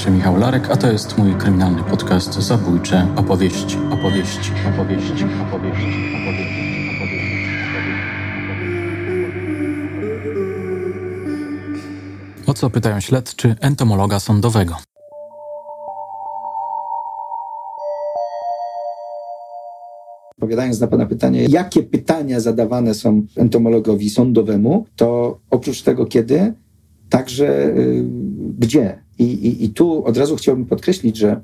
się Michał Larek, a to jest mój kryminalny podcast Zabójcze opowieści, opowieści, opowieści, opowieści, opowieści, opowieści. O co pytają śledczy entomologa sądowego? Odpowiadając na Pana pytanie, jakie pytania zadawane są entomologowi sądowemu, to oprócz tego kiedy, także y, gdzie. I, i, I tu od razu chciałbym podkreślić, że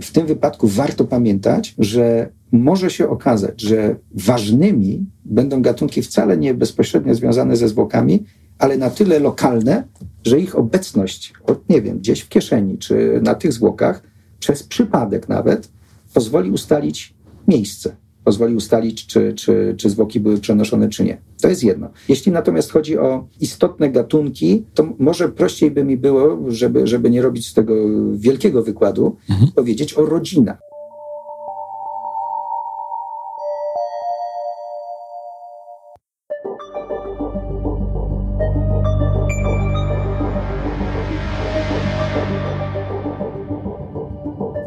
w tym wypadku warto pamiętać, że może się okazać, że ważnymi będą gatunki wcale nie bezpośrednio związane ze zwłokami, ale na tyle lokalne, że ich obecność, nie wiem, gdzieś w kieszeni czy na tych zwłokach, przez przypadek nawet, pozwoli ustalić miejsce pozwoli ustalić, czy, czy, czy zwłoki były przenoszone, czy nie. To jest jedno. Jeśli natomiast chodzi o istotne gatunki, to może prościej by mi było, żeby, żeby nie robić z tego wielkiego wykładu, mhm. powiedzieć o rodzinach.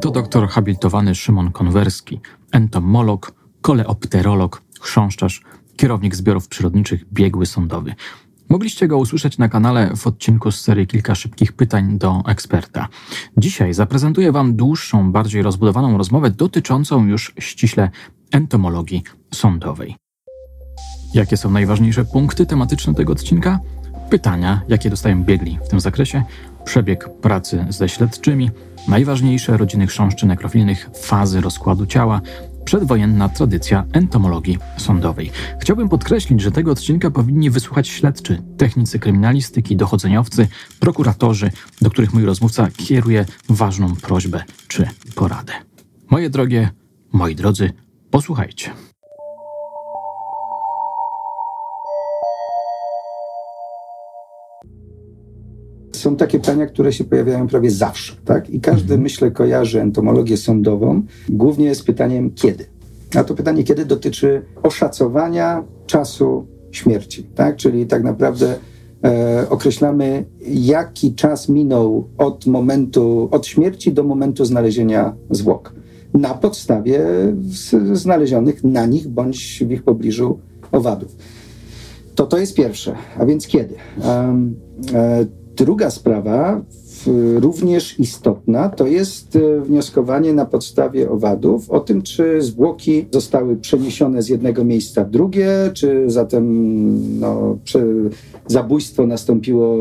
To doktor habilitowany Szymon Konwerski, entomolog, koleopterolog, chrząszczarz, kierownik zbiorów przyrodniczych, biegły sądowy. Mogliście go usłyszeć na kanale w odcinku z serii Kilka szybkich pytań do eksperta. Dzisiaj zaprezentuję Wam dłuższą, bardziej rozbudowaną rozmowę dotyczącą już ściśle entomologii sądowej. Jakie są najważniejsze punkty tematyczne tego odcinka? Pytania, jakie dostają biegli w tym zakresie, przebieg pracy ze śledczymi, najważniejsze rodziny chrząszczy nekrofilnych, fazy rozkładu ciała, przedwojenna tradycja entomologii sądowej. Chciałbym podkreślić, że tego odcinka powinni wysłuchać śledczy, technicy kryminalistyki, dochodzeniowcy, prokuratorzy, do których mój rozmówca kieruje ważną prośbę czy poradę. Moje drogie, moi drodzy, posłuchajcie. Są takie pytania, które się pojawiają prawie zawsze, tak? I każdy, mhm. myślę, kojarzy entomologię sądową, głównie z pytaniem kiedy. A to pytanie kiedy dotyczy oszacowania czasu śmierci, tak? Czyli tak naprawdę e, określamy, jaki czas minął od momentu, od śmierci do momentu znalezienia zwłok. Na podstawie znalezionych na nich bądź w ich pobliżu owadów. To to jest pierwsze, a więc kiedy? Um, e, Druga sprawa, również istotna, to jest e, wnioskowanie na podstawie owadów o tym, czy zwłoki zostały przeniesione z jednego miejsca w drugie, czy zatem no, zabójstwo nastąpiło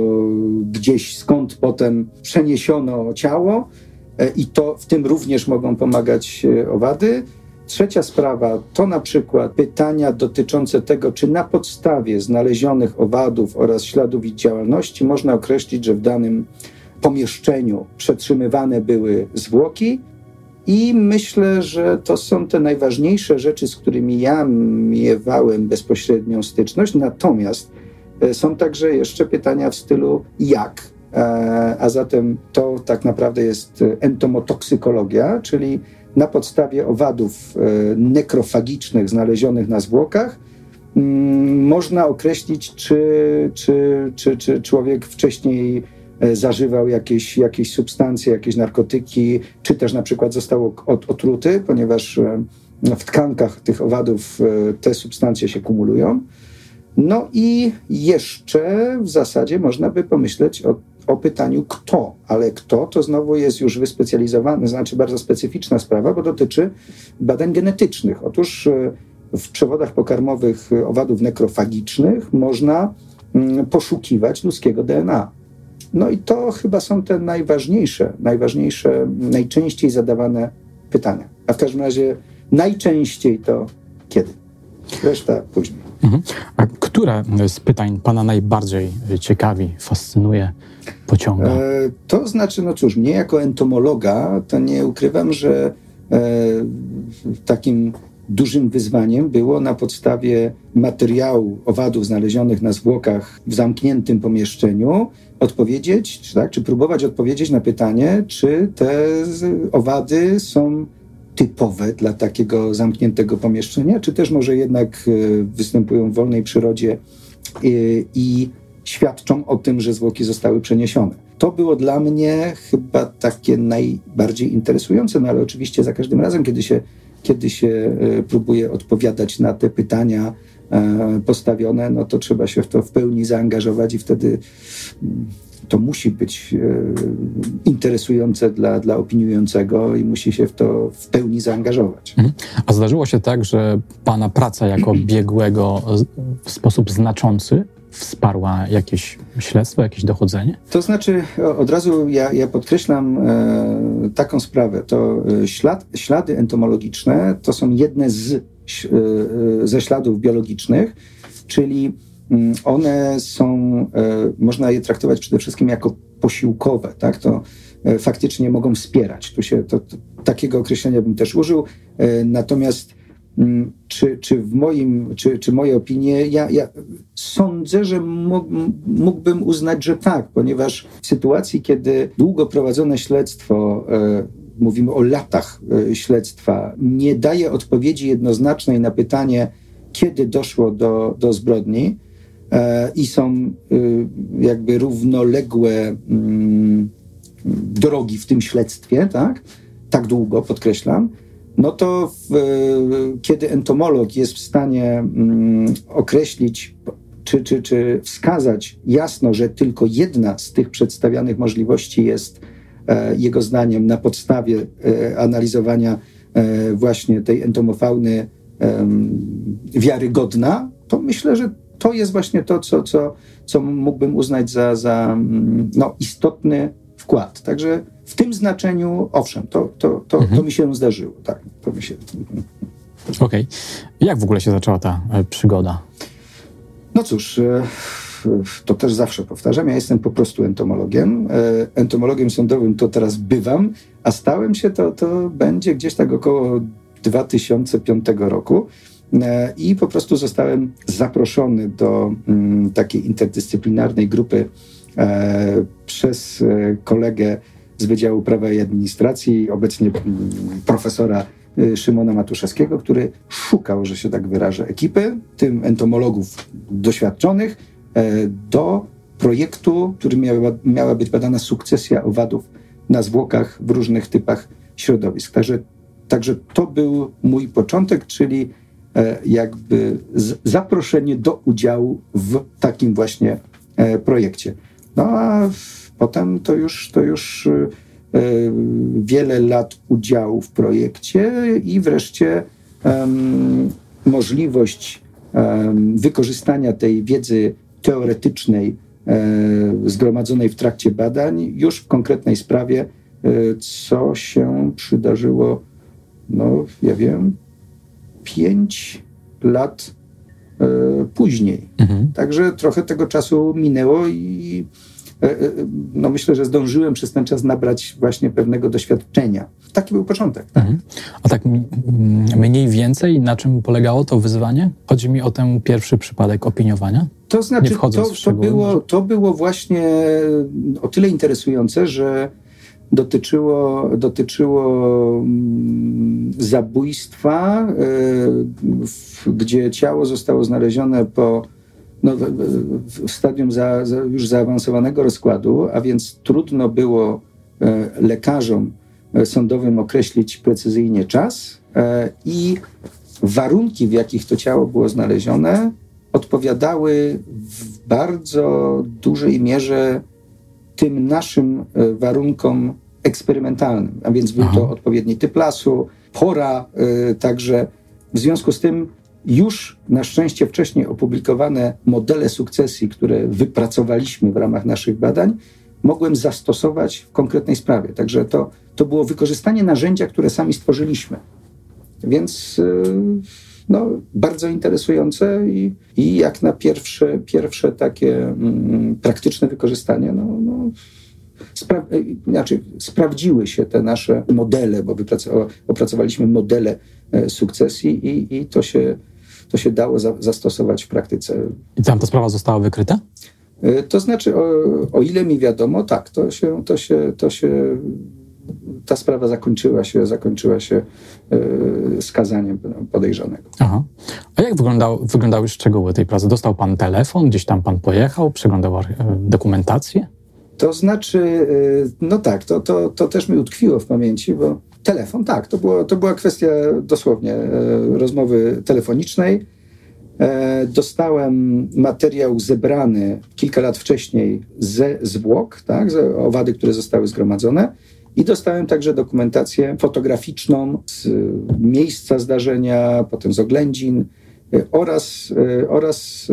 gdzieś, skąd potem przeniesiono ciało. E, I to w tym również mogą pomagać e, owady. Trzecia sprawa to na przykład pytania dotyczące tego, czy na podstawie znalezionych owadów oraz śladów ich działalności można określić, że w danym pomieszczeniu przetrzymywane były zwłoki. I myślę, że to są te najważniejsze rzeczy, z którymi ja miewałem bezpośrednią styczność. Natomiast e, są także jeszcze pytania w stylu jak. E, a zatem to tak naprawdę jest entomotoksykologia, czyli na podstawie owadów e, nekrofagicznych znalezionych na zwłokach mm, można określić, czy, czy, czy, czy człowiek wcześniej e, zażywał jakieś, jakieś substancje, jakieś narkotyki, czy też na przykład został otruty, ponieważ e, w tkankach tych owadów te substancje się kumulują. No i jeszcze w zasadzie można by pomyśleć o o pytaniu kto, ale kto to znowu jest już wyspecjalizowany, znaczy bardzo specyficzna sprawa, bo dotyczy badań genetycznych. Otóż e, w przewodach pokarmowych owadów nekrofagicznych można mm, poszukiwać ludzkiego DNA. No i to chyba są te najważniejsze, najważniejsze, najczęściej zadawane pytania. A w każdym razie najczęściej to kiedy? Reszta później. Mhm. A które z pytań Pana najbardziej ciekawi, fascynuje, pociąga? E, to znaczy, no cóż, mnie jako entomologa, to nie ukrywam, że e, takim dużym wyzwaniem było na podstawie materiału owadów znalezionych na zwłokach w zamkniętym pomieszczeniu odpowiedzieć, czy, tak, czy próbować odpowiedzieć na pytanie, czy te owady są typowe dla takiego zamkniętego pomieszczenia, czy też może jednak e, występują w wolnej przyrodzie e, i świadczą o tym, że zwłoki zostały przeniesione. to było dla mnie chyba takie najbardziej interesujące, no ale oczywiście za każdym razem, kiedy się, kiedy się próbuje odpowiadać na te pytania postawione, no to trzeba się w to w pełni zaangażować i wtedy mm, to musi być e, interesujące dla, dla opiniującego i musi się w to w pełni zaangażować. Mhm. A zdarzyło się tak, że Pana praca jako biegłego w sposób znaczący wsparła jakieś śledztwo, jakieś dochodzenie? To znaczy, od razu ja, ja podkreślam e, taką sprawę. To e, ślad, ślady entomologiczne to są jedne z, e, ze śladów biologicznych, czyli Mm, one są, e, można je traktować przede wszystkim jako posiłkowe, tak? To e, faktycznie mogą wspierać. Tu się, to, to, takiego określenia bym też użył. E, natomiast czy, czy w moim, czy, czy moje opinie, ja, ja sądzę, że mógłbym uznać, że tak, ponieważ w sytuacji, kiedy długo prowadzone śledztwo, mówimy o latach śledztwa, nie daje odpowiedzi jednoznacznej na pytanie, kiedy doszło do, do zbrodni, E, i są y, jakby równoległe mm, drogi w tym śledztwie, tak? Tak długo, podkreślam. No to w, kiedy entomolog jest w stanie mm, określić czy, czy, czy wskazać jasno, że tylko jedna z tych przedstawianych możliwości jest e, jego zdaniem na podstawie e, analizowania właśnie tej entomofauny wiarygodna, to myślę, że to jest właśnie to, co, co, co mógłbym uznać za, za mm, no, istotny wkład. Także w tym znaczeniu, owszem, to, to, to, mhm. to mi się zdarzyło. Tak, to mi się... Okej. Okay. Jak w ogóle się zaczęła ta e, przygoda? No cóż, e, to też zawsze powtarzam, ja jestem po prostu entomologiem. E, entomologiem sądowym to teraz bywam, a stałem się to, to będzie gdzieś tak około 2005 roku. I po prostu zostałem zaproszony do mm, takiej interdyscyplinarnej grupy przez kolegę z Wydziału Prawa i Administracji, obecnie mm, profesora Szymona Matuszewskiego, który szukał, że się tak wyrażę, ekipy, tym entomologów doświadczonych, do projektu, który miała, miała być badana sukcesja owadów na zwłokach w różnych typach środowisk. Także, także to był mój początek, czyli E, jakby zaproszenie do udziału w takim właśnie e, projekcie. No a potem to już, to już e, wiele lat udziału w projekcie i wreszcie um, możliwość um, wykorzystania tej wiedzy teoretycznej um, zgromadzonej w trakcie badań już w konkretnej sprawie, co się przydarzyło, no ja wiem, pięć lat e, później. Mhm. Także trochę tego czasu minęło i e, e, no myślę, że zdążyłem przez ten czas nabrać właśnie pewnego doświadczenia. Taki był początek. Tak? Mhm. A tak mniej więcej na czym polegało to wyzwanie? Chodzi mi o ten pierwszy przypadek opiniowania. To znaczy, to, to, było, to było właśnie o tyle interesujące, że dotyczyło, dotyczyło mm, zabójstwa, y, gdzie ciało zostało znalezione po no, w stadium za, za już zaawansowanego rozkładu, a więc trudno było e, lekarzom e, sądowym określić precyzyjnie czas e, i warunki, w jakich to ciało było znalezione, odpowiadały w bardzo dużej mierze tym naszym warunkom eksperymentalnym, a więc był Aha. to odpowiedni typ lasu, pora, także w związku z tym już na szczęście wcześniej opublikowane modele sukcesji, które wypracowaliśmy w ramach naszych badań, mogłem zastosować w konkretnej sprawie. Także to, to było wykorzystanie narzędzia, które sami stworzyliśmy. Więc y, no, bardzo interesujące i, i jak na pierwsze, pierwsze takie mm, praktyczne wykorzystanie, no, no spra znaczy, sprawdziły się te nasze modele, bo opracowaliśmy modele e, sukcesji i, i to, się, to się dało za zastosować w praktyce. I tam ta sprawa została wykryta? E, to znaczy, o, o ile mi wiadomo, tak, to się, to się, to się ta sprawa zakończyła się, zakończyła się skazaniem podejrzanego. Aha. A jak wyglądał, wyglądały szczegóły tej pracy? Dostał pan telefon, gdzieś tam pan pojechał, przeglądał dokumentację? To znaczy, no tak, to, to, to też mi utkwiło w pamięci, bo telefon, tak, to, było, to była kwestia dosłownie rozmowy telefonicznej. Dostałem materiał zebrany kilka lat wcześniej ze zwłok, tak, owady, które zostały zgromadzone. I dostałem także dokumentację fotograficzną z miejsca zdarzenia, potem z oględzin oraz, oraz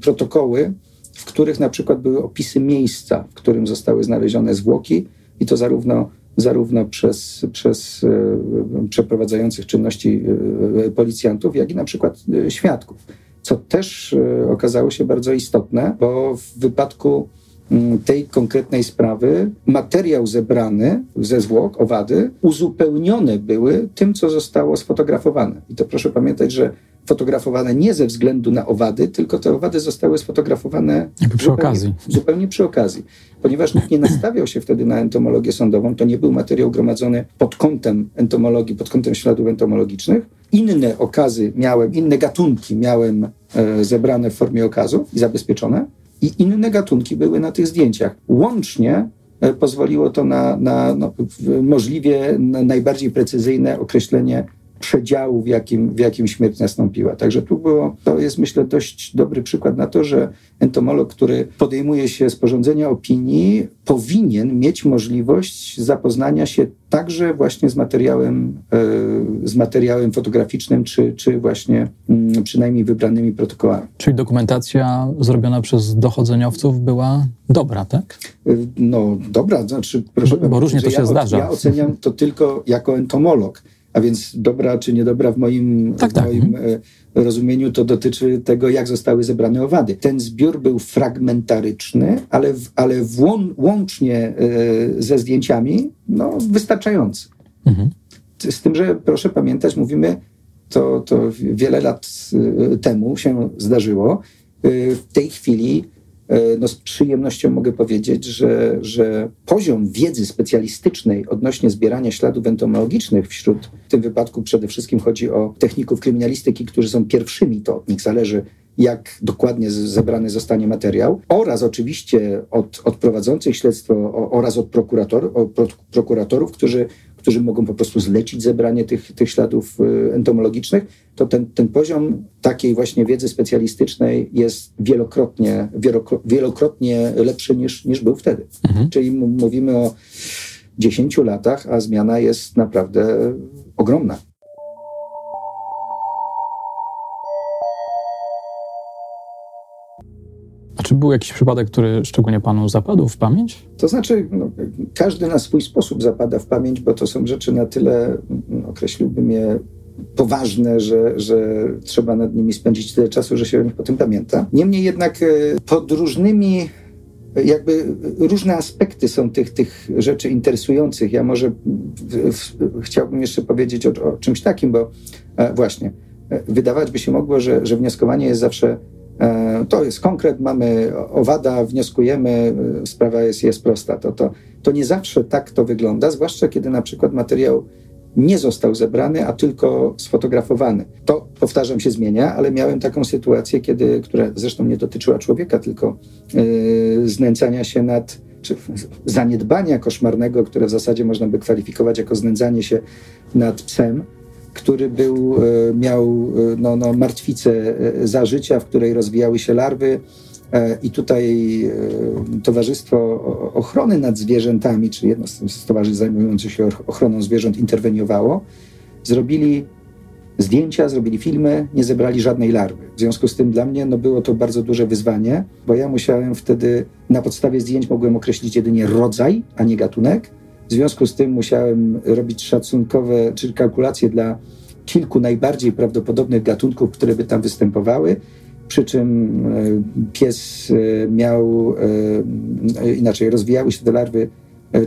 protokoły w których na przykład były opisy miejsca, w którym zostały znalezione zwłoki i to zarówno, zarówno przez, przez e, przeprowadzających czynności e, policjantów, jak i na przykład e, świadków. Co też okazało się bardzo istotne, bo w wypadku tej konkretnej sprawy materiał zebrany ze zwłok, owady, uzupełnione były tym, co zostało sfotografowane. I to proszę pamiętać, że fotografowane nie ze względu na owady, tylko te owady zostały sfotografowane Jakby przy zupełnie, okazji. Zupełnie przy okazji. Ponieważ nikt nie nastawiał się wtedy na entomologię sądową, to nie był materiał gromadzony pod kątem entomologii, pod kątem śladów entomologicznych. Inne okazy miałem, inne gatunki miałem e, zebrane w formie okazów i zabezpieczone i inne gatunki były na tych zdjęciach. Łącznie e, pozwoliło to na, na no, możliwie na najbardziej precyzyjne określenie przedziału, w jakim, w jakim śmierć nastąpiła. Także tu było, to jest myślę dość dobry przykład na to, że entomolog, który podejmuje się sporządzenia opinii, powinien mieć możliwość zapoznania się także właśnie z materiałem, e, z materiałem fotograficznym, czy, czy właśnie mm, przynajmniej wybranymi protokołami. Czyli dokumentacja zrobiona przez dochodzeniowców była dobra, tak? E, no dobra, znaczy proszę Bo, bo różnie to się ja, zdarza. Ja oceniam to tylko jako entomolog a więc dobra czy niedobra w moim, tak, w tak. moim mhm. rozumieniu to dotyczy tego, jak zostały zebrane owady. Ten zbiór był fragmentaryczny, ale, ale włą, łącznie e, ze zdjęciami no, wystarczający. Mhm. Z tym, że proszę pamiętać, mówimy, to, to wiele lat e, temu się zdarzyło. W tej chwili no z przyjemnością mogę powiedzieć, że, że poziom wiedzy specjalistycznej odnośnie zbierania śladów entomologicznych wśród, w tym wypadku przede wszystkim chodzi o techników kryminalistyki, którzy są pierwszymi, to od nich zależy, jak dokładnie zebrany zostanie materiał, oraz oczywiście od, od prowadzących śledztwo oraz od prokurator, od prokuratorów, którzy którzy mogą po prostu zlecić zebranie tych, tych śladów y, entomologicznych, to ten, ten poziom takiej właśnie wiedzy specjalistycznej jest wielokrotnie, wielokrotnie lepszy niż, niż był wtedy. Mhm. Czyli mówimy o 10 latach, a zmiana jest naprawdę ogromna. Czy był jakiś przypadek, który szczególnie panu zapadł w pamięć? To znaczy, no, każdy na swój sposób zapada w pamięć, bo to są rzeczy na tyle, no, określiłbym je poważne, że, że trzeba nad nimi spędzić tyle czasu, że się o nich potem pamięta. Niemniej jednak e, pod różnymi jakby różne aspekty są tych, tych rzeczy interesujących. Ja może w, w, chciałbym jeszcze powiedzieć o, o, czymś takim, bo e, właśnie e, wydawać by się mogło, że, że wnioskowanie jest zawsze E, to jest konkret, mamy owada, wnioskujemy, e, sprawa jest, jest prosta. To, to, to nie zawsze tak to wygląda, zwłaszcza kiedy na przykład materiał nie został zebrany, a tylko sfotografowany. To, powtarzam, się zmienia, ale miałem taką sytuację, kiedy, która zresztą nie dotyczyła człowieka, tylko yy, znęcania się nad, czy zaniedbania koszmarnego, które w zasadzie można by kwalifikować jako znęcanie się nad psem, który był, e, miał e, no, no, martwicę e, za życia, w której rozwijały się larwy. I tutaj Towarzystwo Ochrony nad Zwierzętami, czy jedno z towarzystw zajmujących się ochroną zwierząt, interweniowało. Zrobili zdjęcia, zrobili filmy, nie zebrali żadnej larwy. W związku z tym dla mnie no, było to bardzo duże wyzwanie, bo ja musiałem wtedy na podstawie zdjęć mogłem określić jedynie rodzaj, a nie gatunek. W związku z tym musiałem robić szacunkowe, czy kalkulacje dla kilku najbardziej prawdopodobnych gatunków, które by tam występowały. Przy czym e, pies e, miał, e, inaczej, rozwijały się te larwy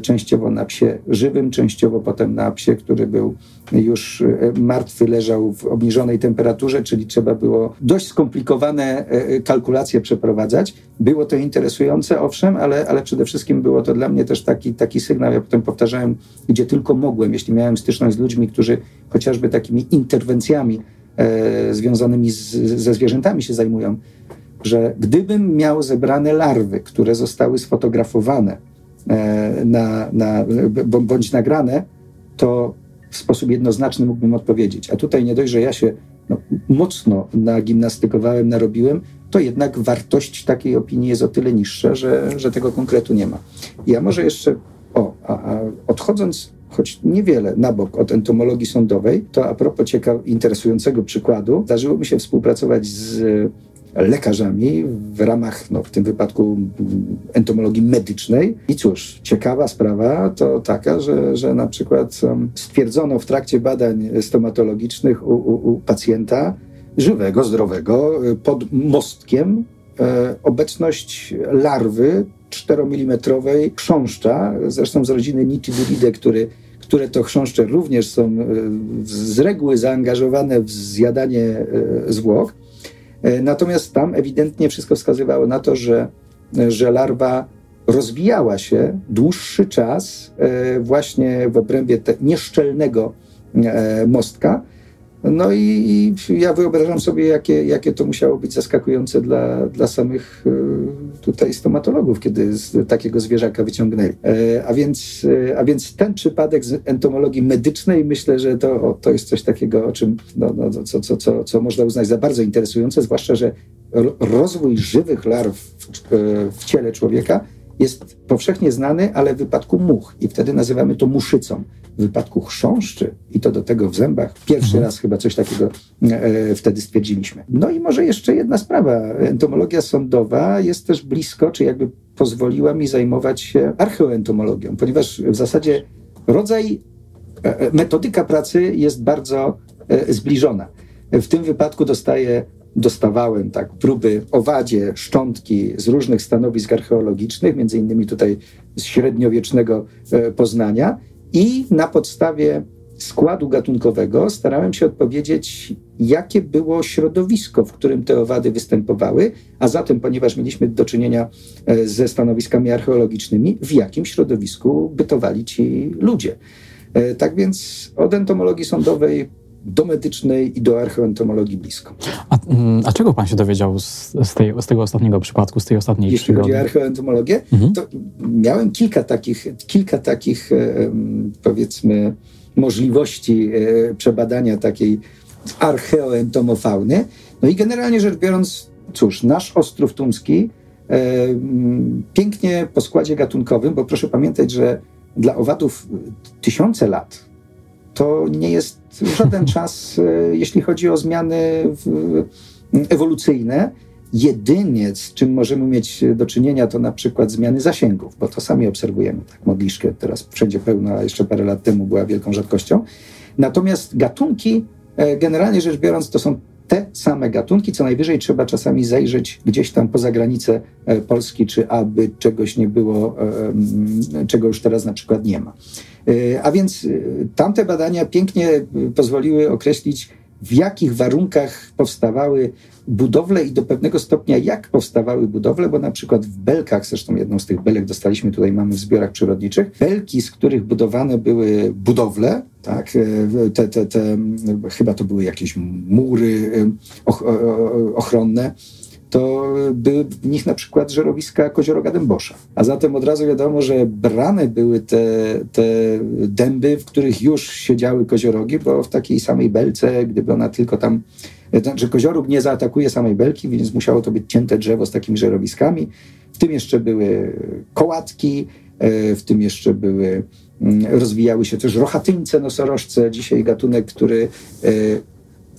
częściowo na psie żywym, częściowo potem na psie, który był już e, martwy, leżał w obniżonej temperaturze, czyli trzeba było dość skomplikowane e, kalkulacje przeprowadzać. Było to interesujące, owszem, ale, ale przede wszystkim było to dla mnie też taki, taki sygnał, ja potem powtarzałem, gdzie tylko mogłem, jeśli miałem styczność z ludźmi, którzy chociażby takimi interwencjami e, związanymi z, ze zwierzętami się zajmują, że gdybym miał zebrane larwy, które zostały sfotografowane e, na, na, bądź nagrane, to w sposób jednoznaczny mógłbym odpowiedzieć. A tutaj nie dość, że ja się no, mocno nagimnastykowałem, narobiłem, to jednak wartość takiej opinii jest o tyle niższa, że, że tego konkretu nie ma. Ja może jeszcze, o, a, a odchodząc choć niewiele na bok od entomologii sądowej, to a propos ciekaw, interesującego przykładu, zdarzyło mi się współpracować z lekarzami w ramach, no, w tym wypadku entomologii medycznej. I cóż, ciekawa sprawa to taka, że, że na przykład stwierdzono w trakcie badań stomatologicznych u, u, u pacjenta żywego, zdrowego, pod mostkiem e, obecność larwy 4-mm chrząszcza, zresztą z rodziny Nitiduridae, który które to chrząszcze również są e, z reguły zaangażowane w zjadanie e, zwłok. E, natomiast tam ewidentnie wszystko wskazywało na to, że, że larwa rozwijała się dłuższy czas właśnie w obrębie nieszczelnego mostka, no i, i, ja wyobrażam sobie, jakie, jakie to musiało być zaskakujące dla, dla samych e, tutaj stomatologów, kiedy z takiego zwierzaka wyciągnęli. E, a więc, e, a więc ten przypadek z entomologii medycznej, myślę, że to, to jest coś takiego, o czym no, no, co, co, co, co można uznać za bardzo interesujące, zwłaszcza, że rozwój żywych larw w, w ciele człowieka jest powszechnie znany, ale w wypadku much i wtedy nazywamy to muszycą. W wypadku chrząszczy i to do tego w zębach, pierwszy mhm. raz chyba coś takiego e, wtedy stwierdziliśmy. No i może jeszcze jedna sprawa. Entomologia sądowa jest też blisko, czy jakby pozwoliła mi zajmować się archeoentomologią, ponieważ w zasadzie rodzaj, e, e metodyka pracy jest bardzo e, zbliżona. W tym wypadku dostaję dostawałem tak próby owadzie, szczątki z różnych stanowisk archeologicznych, między innymi tutaj z średniowiecznego e, Poznania i na podstawie składu gatunkowego starałem się odpowiedzieć, jakie było środowisko, w którym te owady występowały, a zatem, ponieważ mieliśmy do czynienia e, ze stanowiskami archeologicznymi, w jakim środowisku bytowali ci ludzie. E, tak więc od entomologii sądowej do medycznej i do archeoentomologii blisko. A, mm, a, czego pan się dowiedział z, z, tej, z tego ostatniego przypadku, z tej ostatniej Jeśli przygody? chodzi o archeoentomologię, mhm. to miałem kilka takich, kilka takich powiedzmy możliwości e, przebadania takiej archeoentomofauny. No i generalnie rzecz biorąc, cóż, nasz Ostrów Tumski pięknie po składzie gatunkowym, bo proszę pamiętać, że dla owadów tysiące lat to nie jest żaden czas, e, jeśli chodzi o zmiany ewolucyjne. Jedynie z czym możemy mieć do czynienia, to na przykład zmiany zasięgów, bo to sami obserwujemy. Tak, modliszkę teraz wszędzie pełna, jeszcze parę lat temu była wielką rzadkością. Natomiast gatunki, e, generalnie rzecz biorąc, to są te same gatunki. Co najwyżej trzeba czasami zajrzeć gdzieś tam poza granicę e, Polski, czy aby czegoś nie było, czego już teraz na przykład nie ma. E, a więc e, tamte badania pięknie e, pozwoliły określić, w jakich warunkach powstawały budowle i do pewnego stopnia jak powstawały budowle, bo na przykład w belkach, zresztą jedną z tych belek dostaliśmy tutaj, mamy w zbiorach przyrodniczych, belki, z których budowane były budowle, tak, te, te, te, chyba to były jakieś mury ochronne, to były w nich na przykład żerowiska kozioroga dębosza. A zatem od razu wiadomo, że brane były te, te dęby, w których już siedziały koziorogi, bo w takiej samej belce, gdyby ona tylko tam znaczy kozioróg nie zaatakuje samej belki, więc musiało to być cięte drzewo z takimi żerowiskami. W tym jeszcze były kołatki, e, w tym jeszcze były, mm, rozwijały się też rochatyńce nosorożce, dzisiaj gatunek, który e,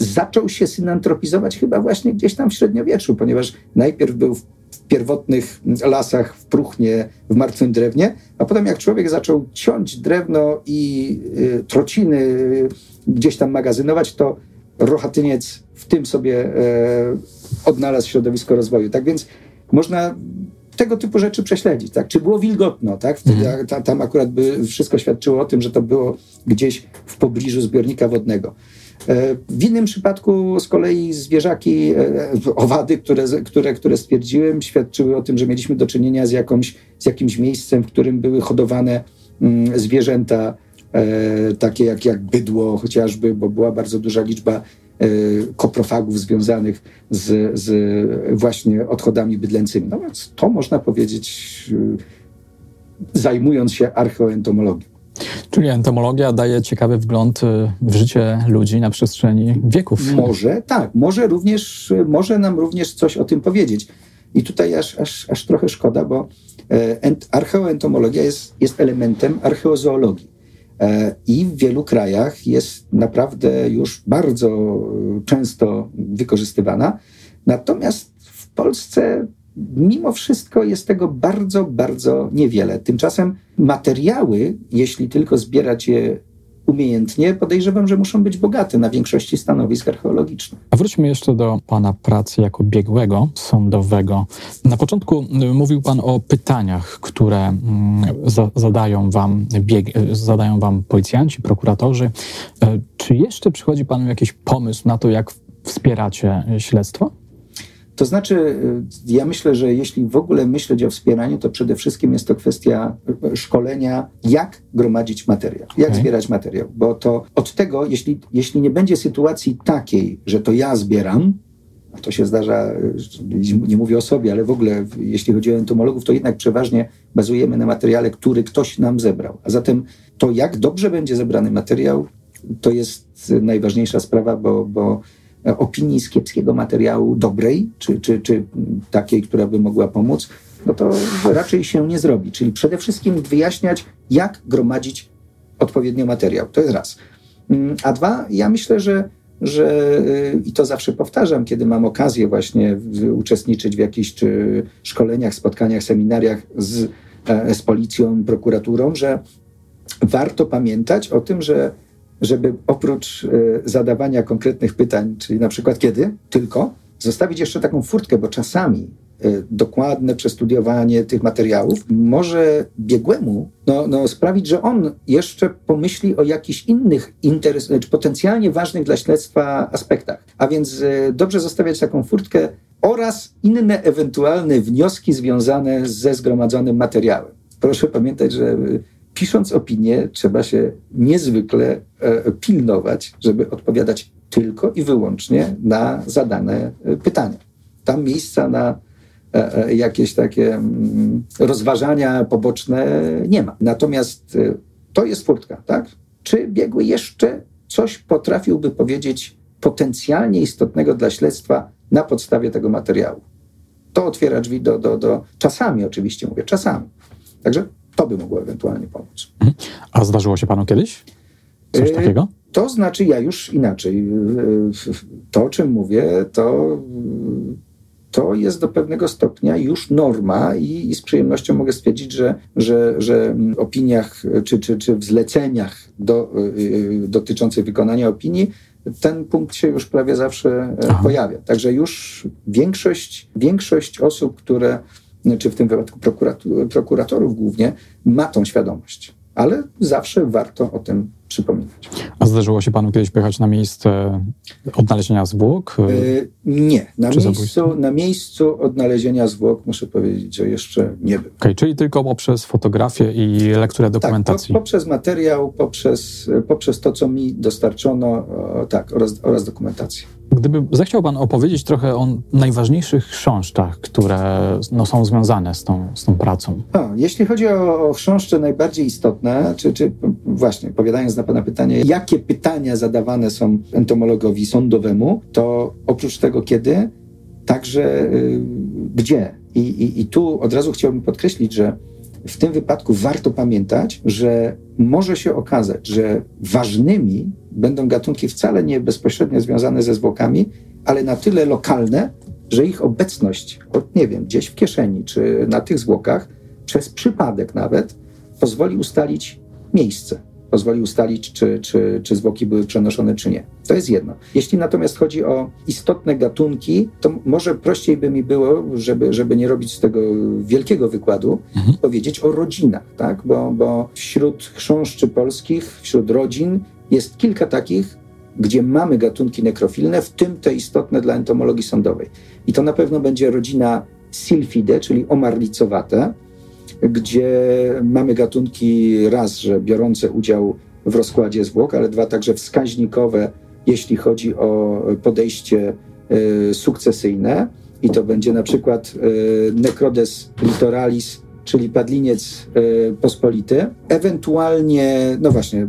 zaczął się synantropizować chyba właśnie gdzieś tam w średniowieczu, ponieważ najpierw był w pierwotnych lasach, w próchnie, w martwym drewnie, a potem jak człowiek zaczął ciąć drewno i y, trociny y, gdzieś tam magazynować, to rochatyniec w tym sobie y, odnalazł środowisko rozwoju. Tak więc można tego typu rzeczy prześledzić. Tak? Czy było wilgotno? Tak? Wtedy, mhm. ta, tam akurat by wszystko świadczyło o tym, że to było gdzieś w pobliżu zbiornika wodnego. E, w innym przypadku z kolei zwierzaki, e, owady, które, które, które stwierdziłem, świadczyły o tym, że mieliśmy do czynienia z, jakąś, z jakimś miejscem, w którym były hodowane mm, zwierzęta, e, takie jak, jak bydło chociażby, bo była bardzo duża liczba koprofagów związanych z, z właśnie odchodami bydlęcymi. No więc to można powiedzieć, zajmując się archeoentomologią. Czyli entomologia daje ciekawy wgląd w życie ludzi na przestrzeni wieków. Może, tak. Może również, może nam również coś o tym powiedzieć. I tutaj aż, aż, aż trochę szkoda, bo e, archeoentomologia jest, jest elementem archeozoologii. E, I w wielu krajach jest naprawdę już bardzo e, często wykorzystywana. Natomiast w Polsce mimo wszystko jest tego bardzo, bardzo niewiele. Tymczasem materiały, jeśli tylko zbierać je umiejętnie, podejrzewam, że muszą być bogate na większości stanowisk archeologicznych. A wróćmy jeszcze do Pana pracy jako biegłego sądowego. Na początku y, mówił Pan o pytaniach, które mm, za, zadają, wam bieg, y, zadają Wam policjanci, prokuratorzy. Y, czy jeszcze przychodzi Panu jakiś pomysł na to, jak wspieracie śledztwo? To znaczy, y, ja myślę, że jeśli w ogóle myśleć o wspieraniu, to przede wszystkim jest to kwestia y, szkolenia, jak gromadzić materiał, jak okay. zbierać materiał. Bo to od tego, jeśli, jeśli nie będzie sytuacji takiej, że to ja zbieram, a to się zdarza, y, nie mówię o sobie, ale w ogóle jeśli chodzi o entomologów, to jednak przeważnie bazujemy na materiale, który ktoś nam zebrał. A zatem to, jak dobrze będzie zebrany materiał, to jest najważniejsza sprawa, bo, bo opinii z kiepskiego materiału dobrej, czy, czy, czy takiej, która by mogła pomóc, no to raczej się nie zrobi. Czyli przede wszystkim wyjaśniać, jak gromadzić odpowiednio materiał. To jest raz. Mm, a dwa, ja myślę, że, że y, i to zawsze powtarzam, kiedy mam okazję właśnie uczestniczyć w jakichś czy szkoleniach, spotkaniach, seminariach z, e, z policją, prokuraturą, że warto pamiętać o tym, że żeby oprócz e, zadawania konkretnych pytań, czyli na przykład kiedy, tylko zostawić jeszcze taką furtkę, bo czasami e, dokładne przestudiowanie tych materiałów może biegłemu no, no, sprawić, że on jeszcze pomyśli o jakichś innych interes, czy potencjalnie ważnych dla śledztwa aspektach. A więc e, dobrze zostawiać taką furtkę oraz inne ewentualne wnioski związane ze zgromadzonym materiałem. Proszę pamiętać, że pisząc opinię, trzeba się niezwykle e, pilnować, żeby odpowiadać tylko i wyłącznie na zadane e, pytania. Tam miejsca na e, jakieś takie mm, rozważania poboczne nie ma. Natomiast to jest furtka, tak? Czy biegły jeszcze coś potrafiłby powiedzieć potencjalnie istotnego dla śledztwa na podstawie tego materiału? To otwiera drzwi do, do, do czasami oczywiście mówię, czasami. Także to by mogło ewentualnie pomóc. Mhm. A zdarzyło się panu kiedyś coś y, takiego? To znaczy, ja już inaczej. To, o czym mówię, to, to jest do pewnego stopnia już norma i, i z przyjemnością mogę stwierdzić, że, że, że opiniach czy, czy, czy w zleceniach do, y, dotyczących wykonania opinii ten punkt się już prawie zawsze e, Aha. pojawia. Także już większość, większość osób, które czy w tym wypadku prokuratorów głównie, ma tą świadomość. Ale zawsze warto o tym przypominać. A zdarzyło się panu kiedyś pojechać na miejsce odnalezienia zwłok? Yy, nie. Na miejscu, na miejscu odnalezienia zwłok muszę powiedzieć, że jeszcze nie był. Okay, czyli tylko poprzez fotografię i lekturę dokumentacji? Tak, po, poprzez materiał, poprzez, poprzez to, co mi dostarczono, tak, oraz, oraz dokumentację. Gdyby zechciał Pan opowiedzieć trochę o najważniejszych chrząszczach, które no, są związane z tą, z tą pracą. A, jeśli chodzi o, o chrząszcze najbardziej istotne, czy, czy właśnie odpowiadając na Pana pytanie, jakie pytania zadawane są entomologowi sądowemu, to oprócz tego kiedy, także y, gdzie. I, i, I tu od razu chciałbym podkreślić, że w tym wypadku warto pamiętać, że może się okazać, że ważnymi będą gatunki wcale nie bezpośrednio związane ze zwłokami, ale na tyle lokalne, że ich obecność, nie wiem, gdzieś w kieszeni czy na tych zwłokach, przez przypadek nawet, pozwoli ustalić miejsce pozwoli ustalić, czy, czy, czy zwłoki były przenoszone, czy nie. To jest jedno. Jeśli natomiast chodzi o istotne gatunki, to może prościej by mi było, żeby, żeby nie robić z tego wielkiego wykładu, mhm. powiedzieć o rodzinach, tak? Bo, bo wśród chrząszczy polskich, wśród rodzin jest kilka takich, gdzie mamy gatunki nekrofilne, w tym te istotne dla entomologii sądowej. I to na pewno będzie rodzina Sylphide, czyli omarlicowate, gdzie mamy gatunki raz, że biorące udział w rozkładzie zwłok, ale dwa także wskaźnikowe, jeśli chodzi o podejście sukcesyjne. I to będzie na przykład Necrodes litoralis czyli padliniec y, pospolity, ewentualnie, no właśnie,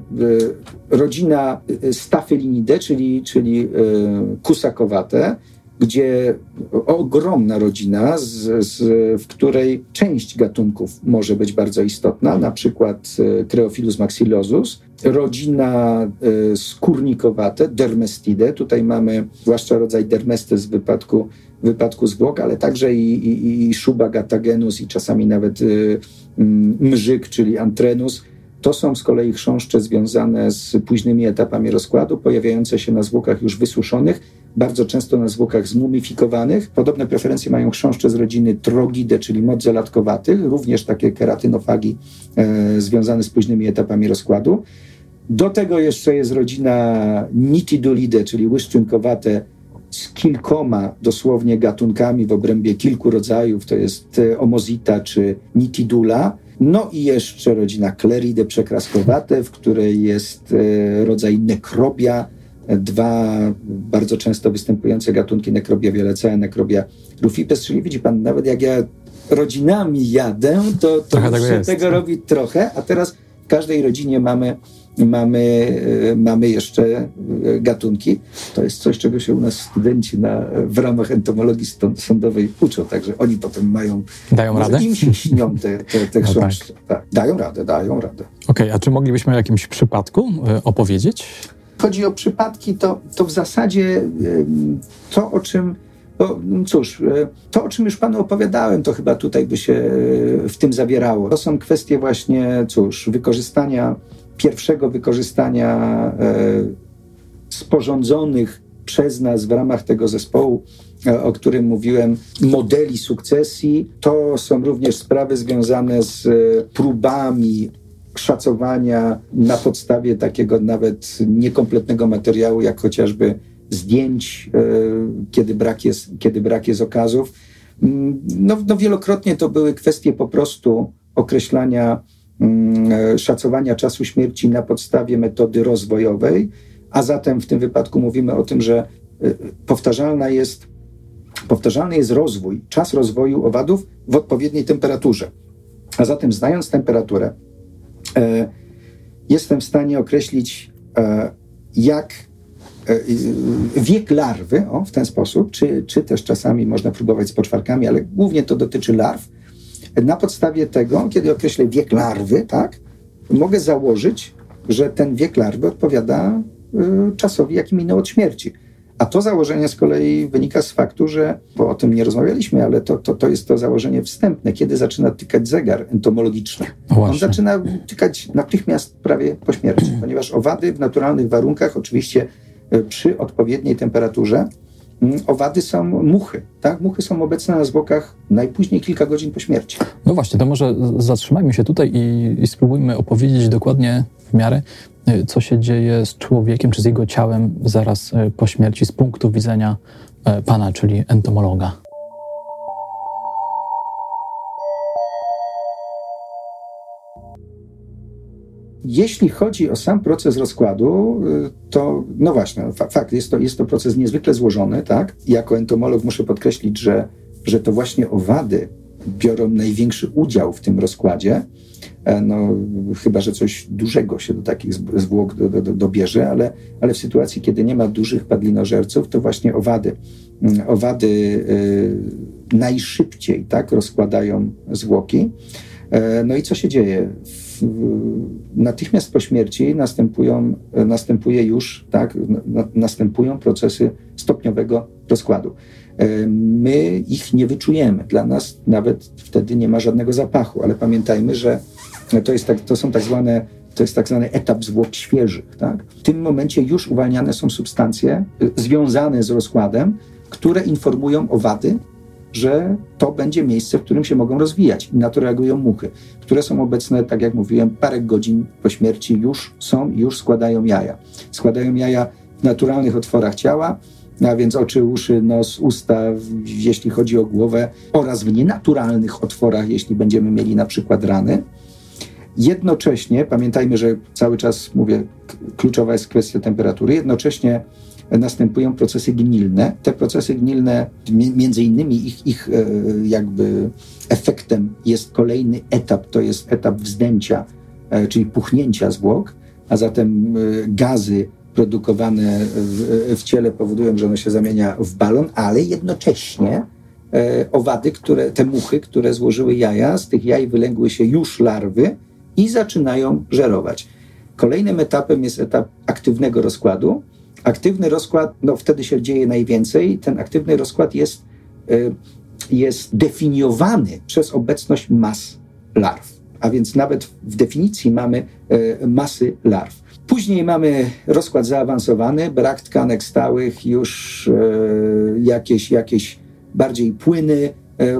rodzina Staphylinide, czyli, czyli kusakowate, gdzie ogromna rodzina, z, z, w której część gatunków może być bardzo istotna, na przykład Creophilus maxillosus, rodzina skórnikowate, Dermestide, tutaj mamy zwłaszcza rodzaj Dermestes w wypadku wypadku zwłok, ale także i, i, i szuba gatagenus i czasami nawet y, mrzyk, czyli antrenus. To są z kolei chrząszcze związane z późnymi etapami rozkładu, pojawiające się na zwłokach już wysuszonych, bardzo często na zwłokach zmumifikowanych. Podobne preferencje mają chrząszcze z rodziny Trogide, czyli modzellatkowatych, również takie keratynofagi e, związane z późnymi etapami rozkładu. Do tego jeszcze jest rodzina Nitidulide, czyli łyszczynkowate z kilkoma dosłownie gatunkami w obrębie kilku rodzajów, to jest e, omozita czy nitidula. No i jeszcze rodzina Cleridae przekraskowate, w której jest e, rodzaj nekrobia, dwa bardzo często występujące gatunki nekrobia violecea, nekrobia rufipes, czyli widzi pan, nawet jak ja rodzinami jadę, to, to tego, tego robi trochę, a teraz w każdej rodzinie mamy mamy, e, mamy jeszcze e, gatunki. To jest coś, czego się u nas studenci na, w ramach entomologii sądowej uczą, także oni potem mają... Dają radę? Im się śnią te, te, te no tak. tak. Dają radę, dają radę. Okej, okay, a czy moglibyśmy o jakimś przypadku e, opowiedzieć? Chodzi o przypadki, to, to w zasadzie to, o czym bo no cóż, to o czym już panu opowiadałem, to chyba tutaj by się w tym zawierało. To są kwestie właśnie, cóż, wykorzystania pierwszego wykorzystania e, sporządzonych przez nas w ramach tego zespołu, e, o którym mówiłem, modeli sukcesji. To są również sprawy związane z e, próbami szacowania na podstawie takiego nawet niekompletnego materiału, jak chociażby zdjęć, kiedy brak jest, kiedy brak jest okazów. Mm, no, no wielokrotnie to były kwestie po prostu określania szacowania czasu śmierci na podstawie metody rozwojowej, a zatem w tym wypadku mówimy o tym, że e, powtarzalna jest, powtarzalny jest rozwój, czas rozwoju owadów w odpowiedniej temperaturze. A zatem znając temperaturę, e, jestem w stanie określić, jak wiek larwy, o, w ten sposób, czy, czy też czasami można próbować z poczwarkami, ale głównie to dotyczy larw, na podstawie tego, kiedy określę wiek larwy, tak, mogę założyć, że ten wiek larwy odpowiada y, czasowi, jaki minął od śmierci. A to założenie z kolei wynika z faktu, że, bo o tym nie rozmawialiśmy, ale to, to, to jest to założenie wstępne, kiedy zaczyna tykać zegar entomologiczny. No On zaczyna tykać natychmiast prawie po śmierci, ponieważ owady w naturalnych warunkach, oczywiście y, przy odpowiedniej temperaturze, owady są muchy. Tak? Muchy są obecne na zwłokach najpóźniej kilka godzin po śmierci. No właśnie, to może zatrzymajmy się tutaj i, i spróbujmy opowiedzieć dokładnie w miarę, y, co się dzieje z człowiekiem czy z jego ciałem zaraz y, po śmierci z punktu widzenia y, pana, czyli entomologa. Jeśli chodzi o sam proces rozkładu, y, to no właśnie, fakt, jest to, jest to proces niezwykle złożony, tak? Jako entomolog muszę podkreślić, że, że to właśnie owady biorą największy udział w tym rozkładzie. E, no, chyba, że coś dużego się do takich zwłok do, do, do, dobierze, ale, ale w sytuacji, kiedy nie ma dużych padlinożerców, to właśnie owady, mm, owady y, najszybciej tak, rozkładają zwłoki. E, no i co się dzieje? Natychmiast po śmierci następują, następuje już, tak, następują procesy stopniowego rozkładu. E, my ich nie wyczujemy. Dla nas nawet wtedy nie ma żadnego zapachu, ale pamiętajmy, że to, jest tak, to są tak zwane to jest tak zwany etap zwłok świeżych. Tak? W tym momencie już uwalniane są substancje y, związane z rozkładem, które informują o wady, że to będzie miejsce, w którym się mogą rozwijać. I na to reagują muchy, które są obecne, tak jak mówiłem, parę godzin po śmierci już są już składają jaja. Składają jaja w naturalnych otworach ciała, a więc oczy, uszy, nos, usta, jeśli chodzi o głowę, oraz w nienaturalnych otworach, jeśli będziemy mieli na przykład rany. Jednocześnie, pamiętajmy, że cały czas mówię, kluczowa jest kwestia temperatury, jednocześnie następują procesy gnilne. Te procesy gnilne, między innymi ich, ich e, jakby efektem jest kolejny etap, to jest etap wzdęcia, e, czyli puchnięcia zwłok, a zatem e, gazy produkowane w, w ciele powodują, że ono się zamienia w balon, ale jednocześnie owady, które, te muchy, które złożyły jaja, z tych jaj wylęgły się już larwy i zaczynają żerować. Kolejnym etapem jest etap aktywnego rozkładu, Aktywny rozkład, no wtedy się dzieje najwięcej. Ten aktywny rozkład jest, y, jest definiowany przez obecność mas larw. A więc nawet w definicji mamy y, masy larw. Później mamy rozkład zaawansowany, brak tkanek stałych, już y, jakieś, jakieś bardziej płyny.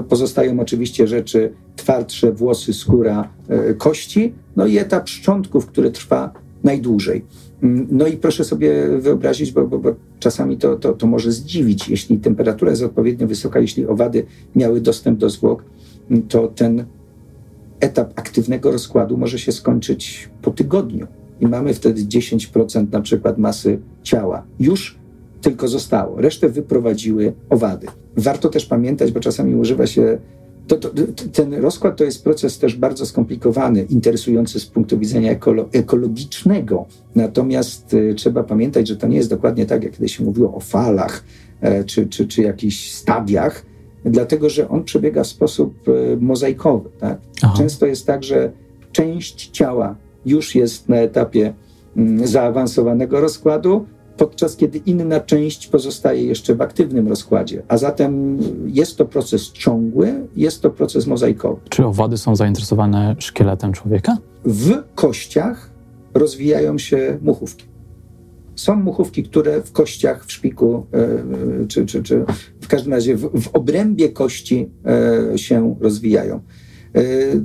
Pozostają oczywiście rzeczy twardsze, włosy, skóra, kości. No i etap szczątków, który trwa najdłużej. Mm, no i proszę sobie wyobrazić, bo, bo, bo czasami to, to, to może zdziwić, jeśli temperatura jest odpowiednio wysoka, jeśli owady miały dostęp do zwłok, mm, to ten etap aktywnego rozkładu może się skończyć po tygodniu. I mamy wtedy 10% na przykład masy ciała. Już tylko zostało. Resztę wyprowadziły owady. Warto też pamiętać, bo czasami używa się to, to, ten rozkład to jest proces też bardzo skomplikowany, interesujący z punktu widzenia ekolo ekologicznego. Natomiast y, trzeba pamiętać, że to nie jest dokładnie tak, jak kiedyś się mówiło o falach e, czy, czy, czy jakichś stadiach, dlatego że on przebiega w sposób e, mozaikowy. Tak? Często jest tak, że część ciała już jest na etapie mm, zaawansowanego rozkładu, podczas kiedy inna część pozostaje jeszcze w aktywnym rozkładzie. A zatem jest to proces ciągły, jest to proces mozaikowy. Czy owady są zainteresowane szkieletem człowieka? W kościach rozwijają się muchówki. Są muchówki, które w kościach, w szpiku, e, czy, czy, czy w każdym razie w, w obrębie kości e, się rozwijają. E,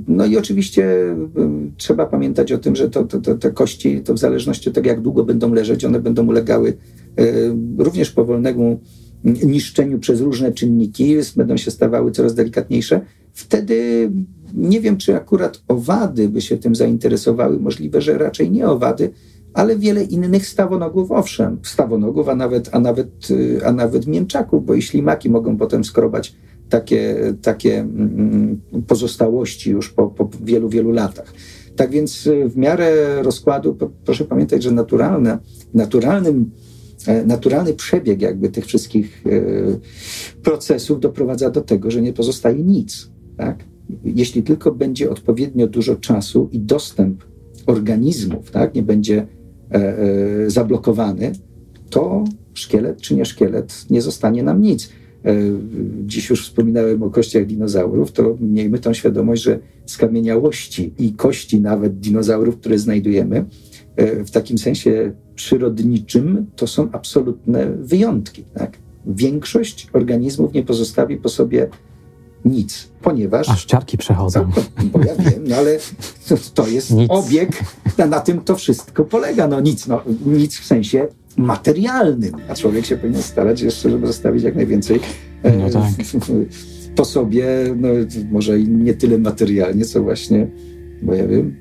no i oczywiście e, trzeba pamiętać o tym, że to, to, to, te kości, to w zależności od tego, jak długo będą leżeć, one będą ulegały e, również powolnemu niszczeniu przez różne czynniki, będą się stawały coraz delikatniejsze. Wtedy nie wiem, czy akurat owady by się tym zainteresowały. Możliwe, że raczej nie owady, ale wiele innych stawonogów, owszem, stawonogów, a nawet, a nawet, a nawet mięczaków, bo i ślimaki mogą potem skrobać takie, takie mm, pozostałości już po, po wielu, wielu latach. Tak więc y, w miarę rozkładu proszę pamiętać, że naturalne, naturalnym, e, naturalny przebieg jakby tych wszystkich e, procesów doprowadza do tego, że nie pozostaje nic. Tak? Jeśli tylko będzie odpowiednio dużo czasu i dostęp organizmów tak, nie będzie e, zablokowany, to szkielet czy nie szkielet nie zostanie nam nic. E, dziś już wspominałem o kościach dinozaurów, to miejmy tą świadomość, że skamieniałości i kości nawet dinozaurów, które znajdujemy, e, w takim sensie przyrodniczym, to są absolutne wyjątki. Tak? Większość organizmów nie pozostawi po sobie nic, ponieważ... Aż ciarki przechodzą. No, bo ja wiem, no ale to, to jest nic. obieg, na, na, tym to wszystko polega. No nic, no, nic w sensie materialnym, a człowiek się powinien starać jeszcze, żeby zostawić jak najwięcej e, no tak. po sobie, no może nie tyle materialnie, co właśnie, bo ja wiem,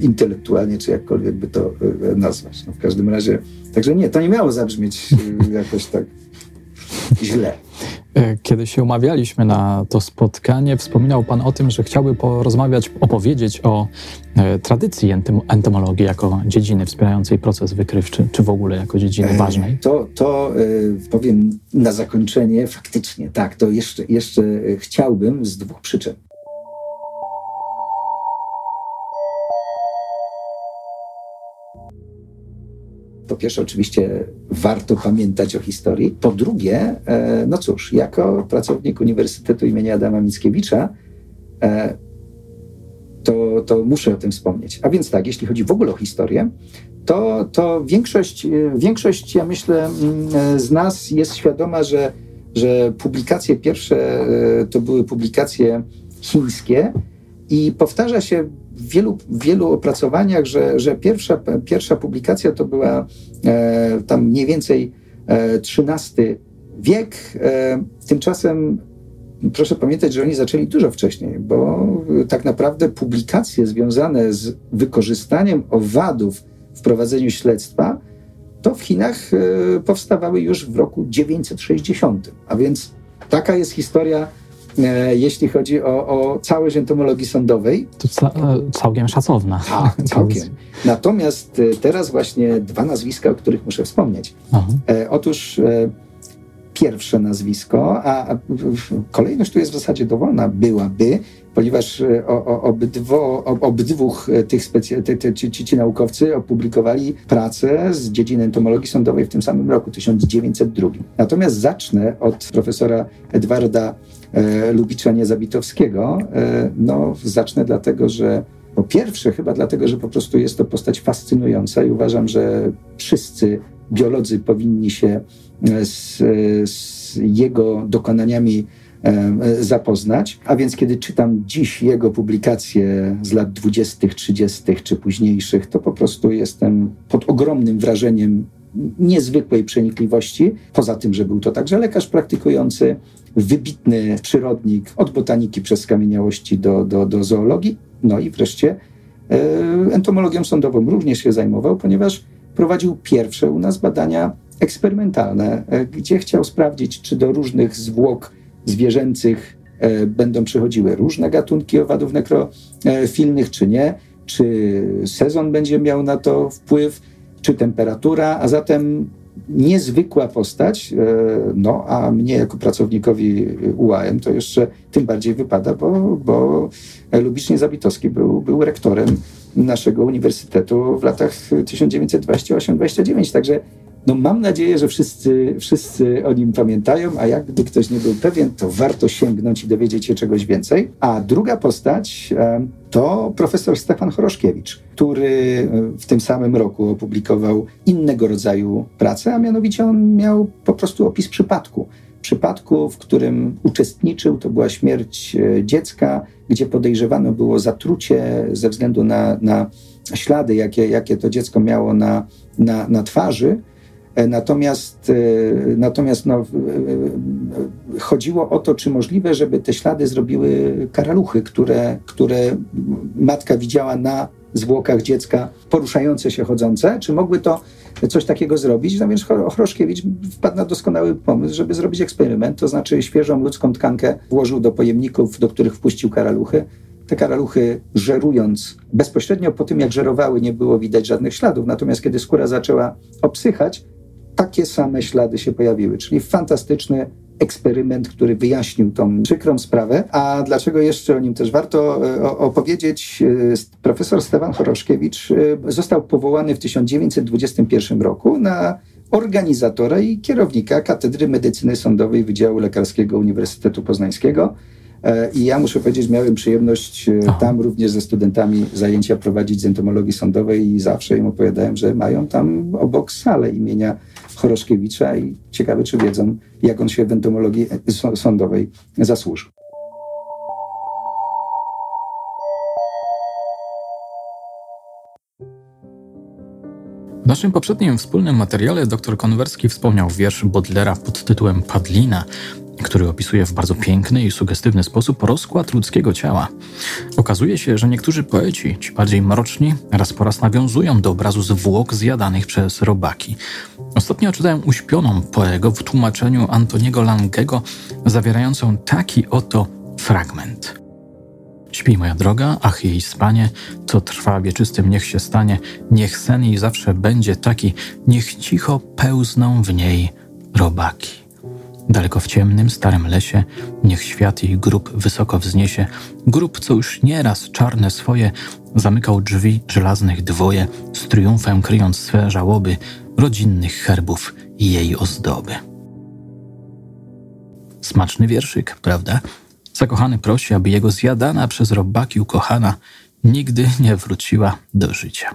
intelektualnie, czy jakkolwiek by to e, nazwać. No w każdym razie, także nie, to nie miało zabrzmieć e, jakoś tak źle. E, kiedy się umawialiśmy na to spotkanie, wspominał Pan o tym, że chciałby porozmawiać, opowiedzieć o e, tradycji entomologii jako dziedziny wspierającej proces wykrywczy, czy w ogóle jako dziedziny e, ważnej. To, to powiem na zakończenie, faktycznie tak, to jeszcze, jeszcze chciałbym z dwóch przyczyn. Po pierwsze, oczywiście warto pamiętać o historii. Po drugie, e, no cóż, jako pracownik Uniwersytetu imienia Adama Mickiewicza, e, to, to muszę o tym wspomnieć. A więc tak, jeśli chodzi w ogóle o historię, to, to większość, e, większość, ja myślę, mm, z nas jest świadoma, że, że publikacje pierwsze to były publikacje chińskie i powtarza się w wielu, wielu opracowaniach, że, że pierwsza, pierwsza publikacja to była e, tam mniej więcej e, XIII wiek. E, tymczasem proszę pamiętać, że oni zaczęli dużo wcześniej, bo tak naprawdę publikacje związane z wykorzystaniem owadów w prowadzeniu śledztwa, to w Chinach e, powstawały już w roku 960. A więc taka jest historia E, jeśli chodzi o, o całość entomologii sądowej. To ca e, całkiem szacowna. Tak, całkiem. Natomiast e, teraz właśnie dwa nazwiska, o których muszę wspomnieć. Aha. Otóż pierwsze nazwisko, a kolejność tu jest w zasadzie dowolna, byłaby, ponieważ o, obydwo, obydwóch tych specy, te, ci, ci naukowcy opublikowali pracę z dziedziny entomologii sądowej w tym samym roku, 1902. Natomiast zacznę od profesora Edwarda e, Lubicza Niezabitowskiego. E, no, zacznę dlatego, że po pierwsze, chyba dlatego, że po prostu jest to postać fascynująca i uważam, że wszyscy biolodzy powinni się e, z, z jego dokonaniami e, zapoznać. A więc kiedy czytam dziś jego publikacje z lat 20., 30. czy późniejszych, to po prostu jestem pod ogromnym wrażeniem niezwykłej przenikliwości. Poza tym, że był to także lekarz praktykujący, wybitny przyrodnik od botaniki przez skamieniałości do, do, do zoologii. No i wreszcie e, entomologią sądową również się zajmował, ponieważ prowadził pierwsze u nas badania eksperymentalne, e, gdzie chciał sprawdzić, czy do różnych zwłok zwierzęcych e, będą przychodziły różne gatunki owadów nekrofilnych, czy nie, czy sezon będzie miał na to wpływ, czy temperatura, a zatem niezwykła postać, e, no a mnie jako pracownikowi UAM to jeszcze tym bardziej wypada, bo, bo Lubicz Niezabitowski był, był rektorem naszego uniwersytetu w latach 1928-29, także no mam nadzieję, że wszyscy, wszyscy o nim pamiętają, a jakby ktoś nie był pewien, to warto sięgnąć i dowiedzieć się czegoś więcej. A druga postać to profesor Stefan Choroszkiewicz, który w tym samym roku opublikował innego rodzaju pracę, a mianowicie on miał po prostu opis przypadku. Przypadku, w którym uczestniczył, to była śmierć e, dziecka, gdzie podejrzewano było zatrucie ze względu na, na ślady, jakie, jakie to dziecko miało na, na, na twarzy. E, natomiast, e, natomiast no, chodziło o to, czy możliwe, żeby te ślady zrobiły karaluchy, które, które matka widziała na zwłokach dziecka poruszające się, chodzące, czy mogły to coś takiego zrobić. No więc Choroszkiewicz wpadł na doskonały pomysł, żeby zrobić eksperyment, to znaczy świeżą ludzką tkankę włożył do pojemników, do których wpuścił karaluchy. Te karaluchy żerując bezpośrednio po tym, jak żerowały, nie było widać żadnych śladów. Natomiast kiedy skóra zaczęła obsychać, takie same ślady się pojawiły, czyli fantastyczny eksperyment, który wyjaśnił tą przykrą sprawę. A dlaczego jeszcze o nim też warto e, opowiedzieć? E, profesor Stefan Choroszkiewicz e, został powołany w 1921 roku na organizatora i kierownika Katedry Medycyny Sądowej Wydziału Lekarskiego Uniwersytetu Poznańskiego. I ja muszę powiedzieć, miałem przyjemność tam również ze studentami zajęcia prowadzić z entomologii sądowej i zawsze im opowiadałem, że mają tam obok salę imienia Choroszkiewicza i ciekawe, czy wiedzą, jak on się w entomologii sądowej zasłużył. W naszym poprzednim wspólnym materiale dr Konwerski wspomniał wiersz Bodlera pod tytułem Padlina, który opisuje w bardzo piękny i sugestywny sposób rozkład ludzkiego ciała. Okazuje się, że niektórzy poeci, ci bardziej mroczni, raz po raz nawiązują do obrazu zwłok zjadanych przez robaki. Ostatnio czytałem uśpioną poego w tłumaczeniu Antoniego Langego, zawierającą taki oto fragment. Śpi moja droga, ach jej spanie, co trwa wieczystym niech się stanie, niech sen jej zawsze będzie taki, niech cicho pełzną w niej robaki. Daleko w ciemnym, starym lesie, niech świat jej grób wysoko wzniesie, grób, co już nieraz czarne swoje zamykał drzwi żelaznych dwoje, z triumfem kryjąc swe żałoby rodzinnych herbów i jej ozdoby. Smaczny wierszyk, prawda? Zakochany prosi, aby jego zjadana przez robaki ukochana nigdy nie wróciła do życia.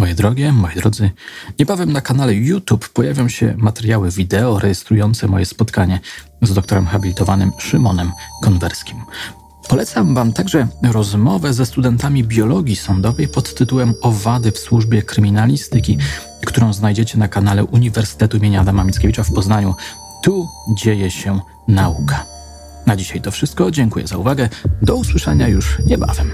Moje drogie, moi drodzy, niebawem na kanale YouTube pojawią się materiały wideo rejestrujące moje spotkanie z doktorem habilitowanym Szymonem Konwerskim. Polecam Wam także rozmowę ze studentami biologii sądowej pod tytułem Owady w służbie kryminalistyki, którą znajdziecie na kanale Uniwersytetu im. Adama Mickiewicza w Poznaniu. Tu dzieje się nauka. Na dzisiaj to wszystko. Dziękuję za uwagę. Do usłyszenia już niebawem.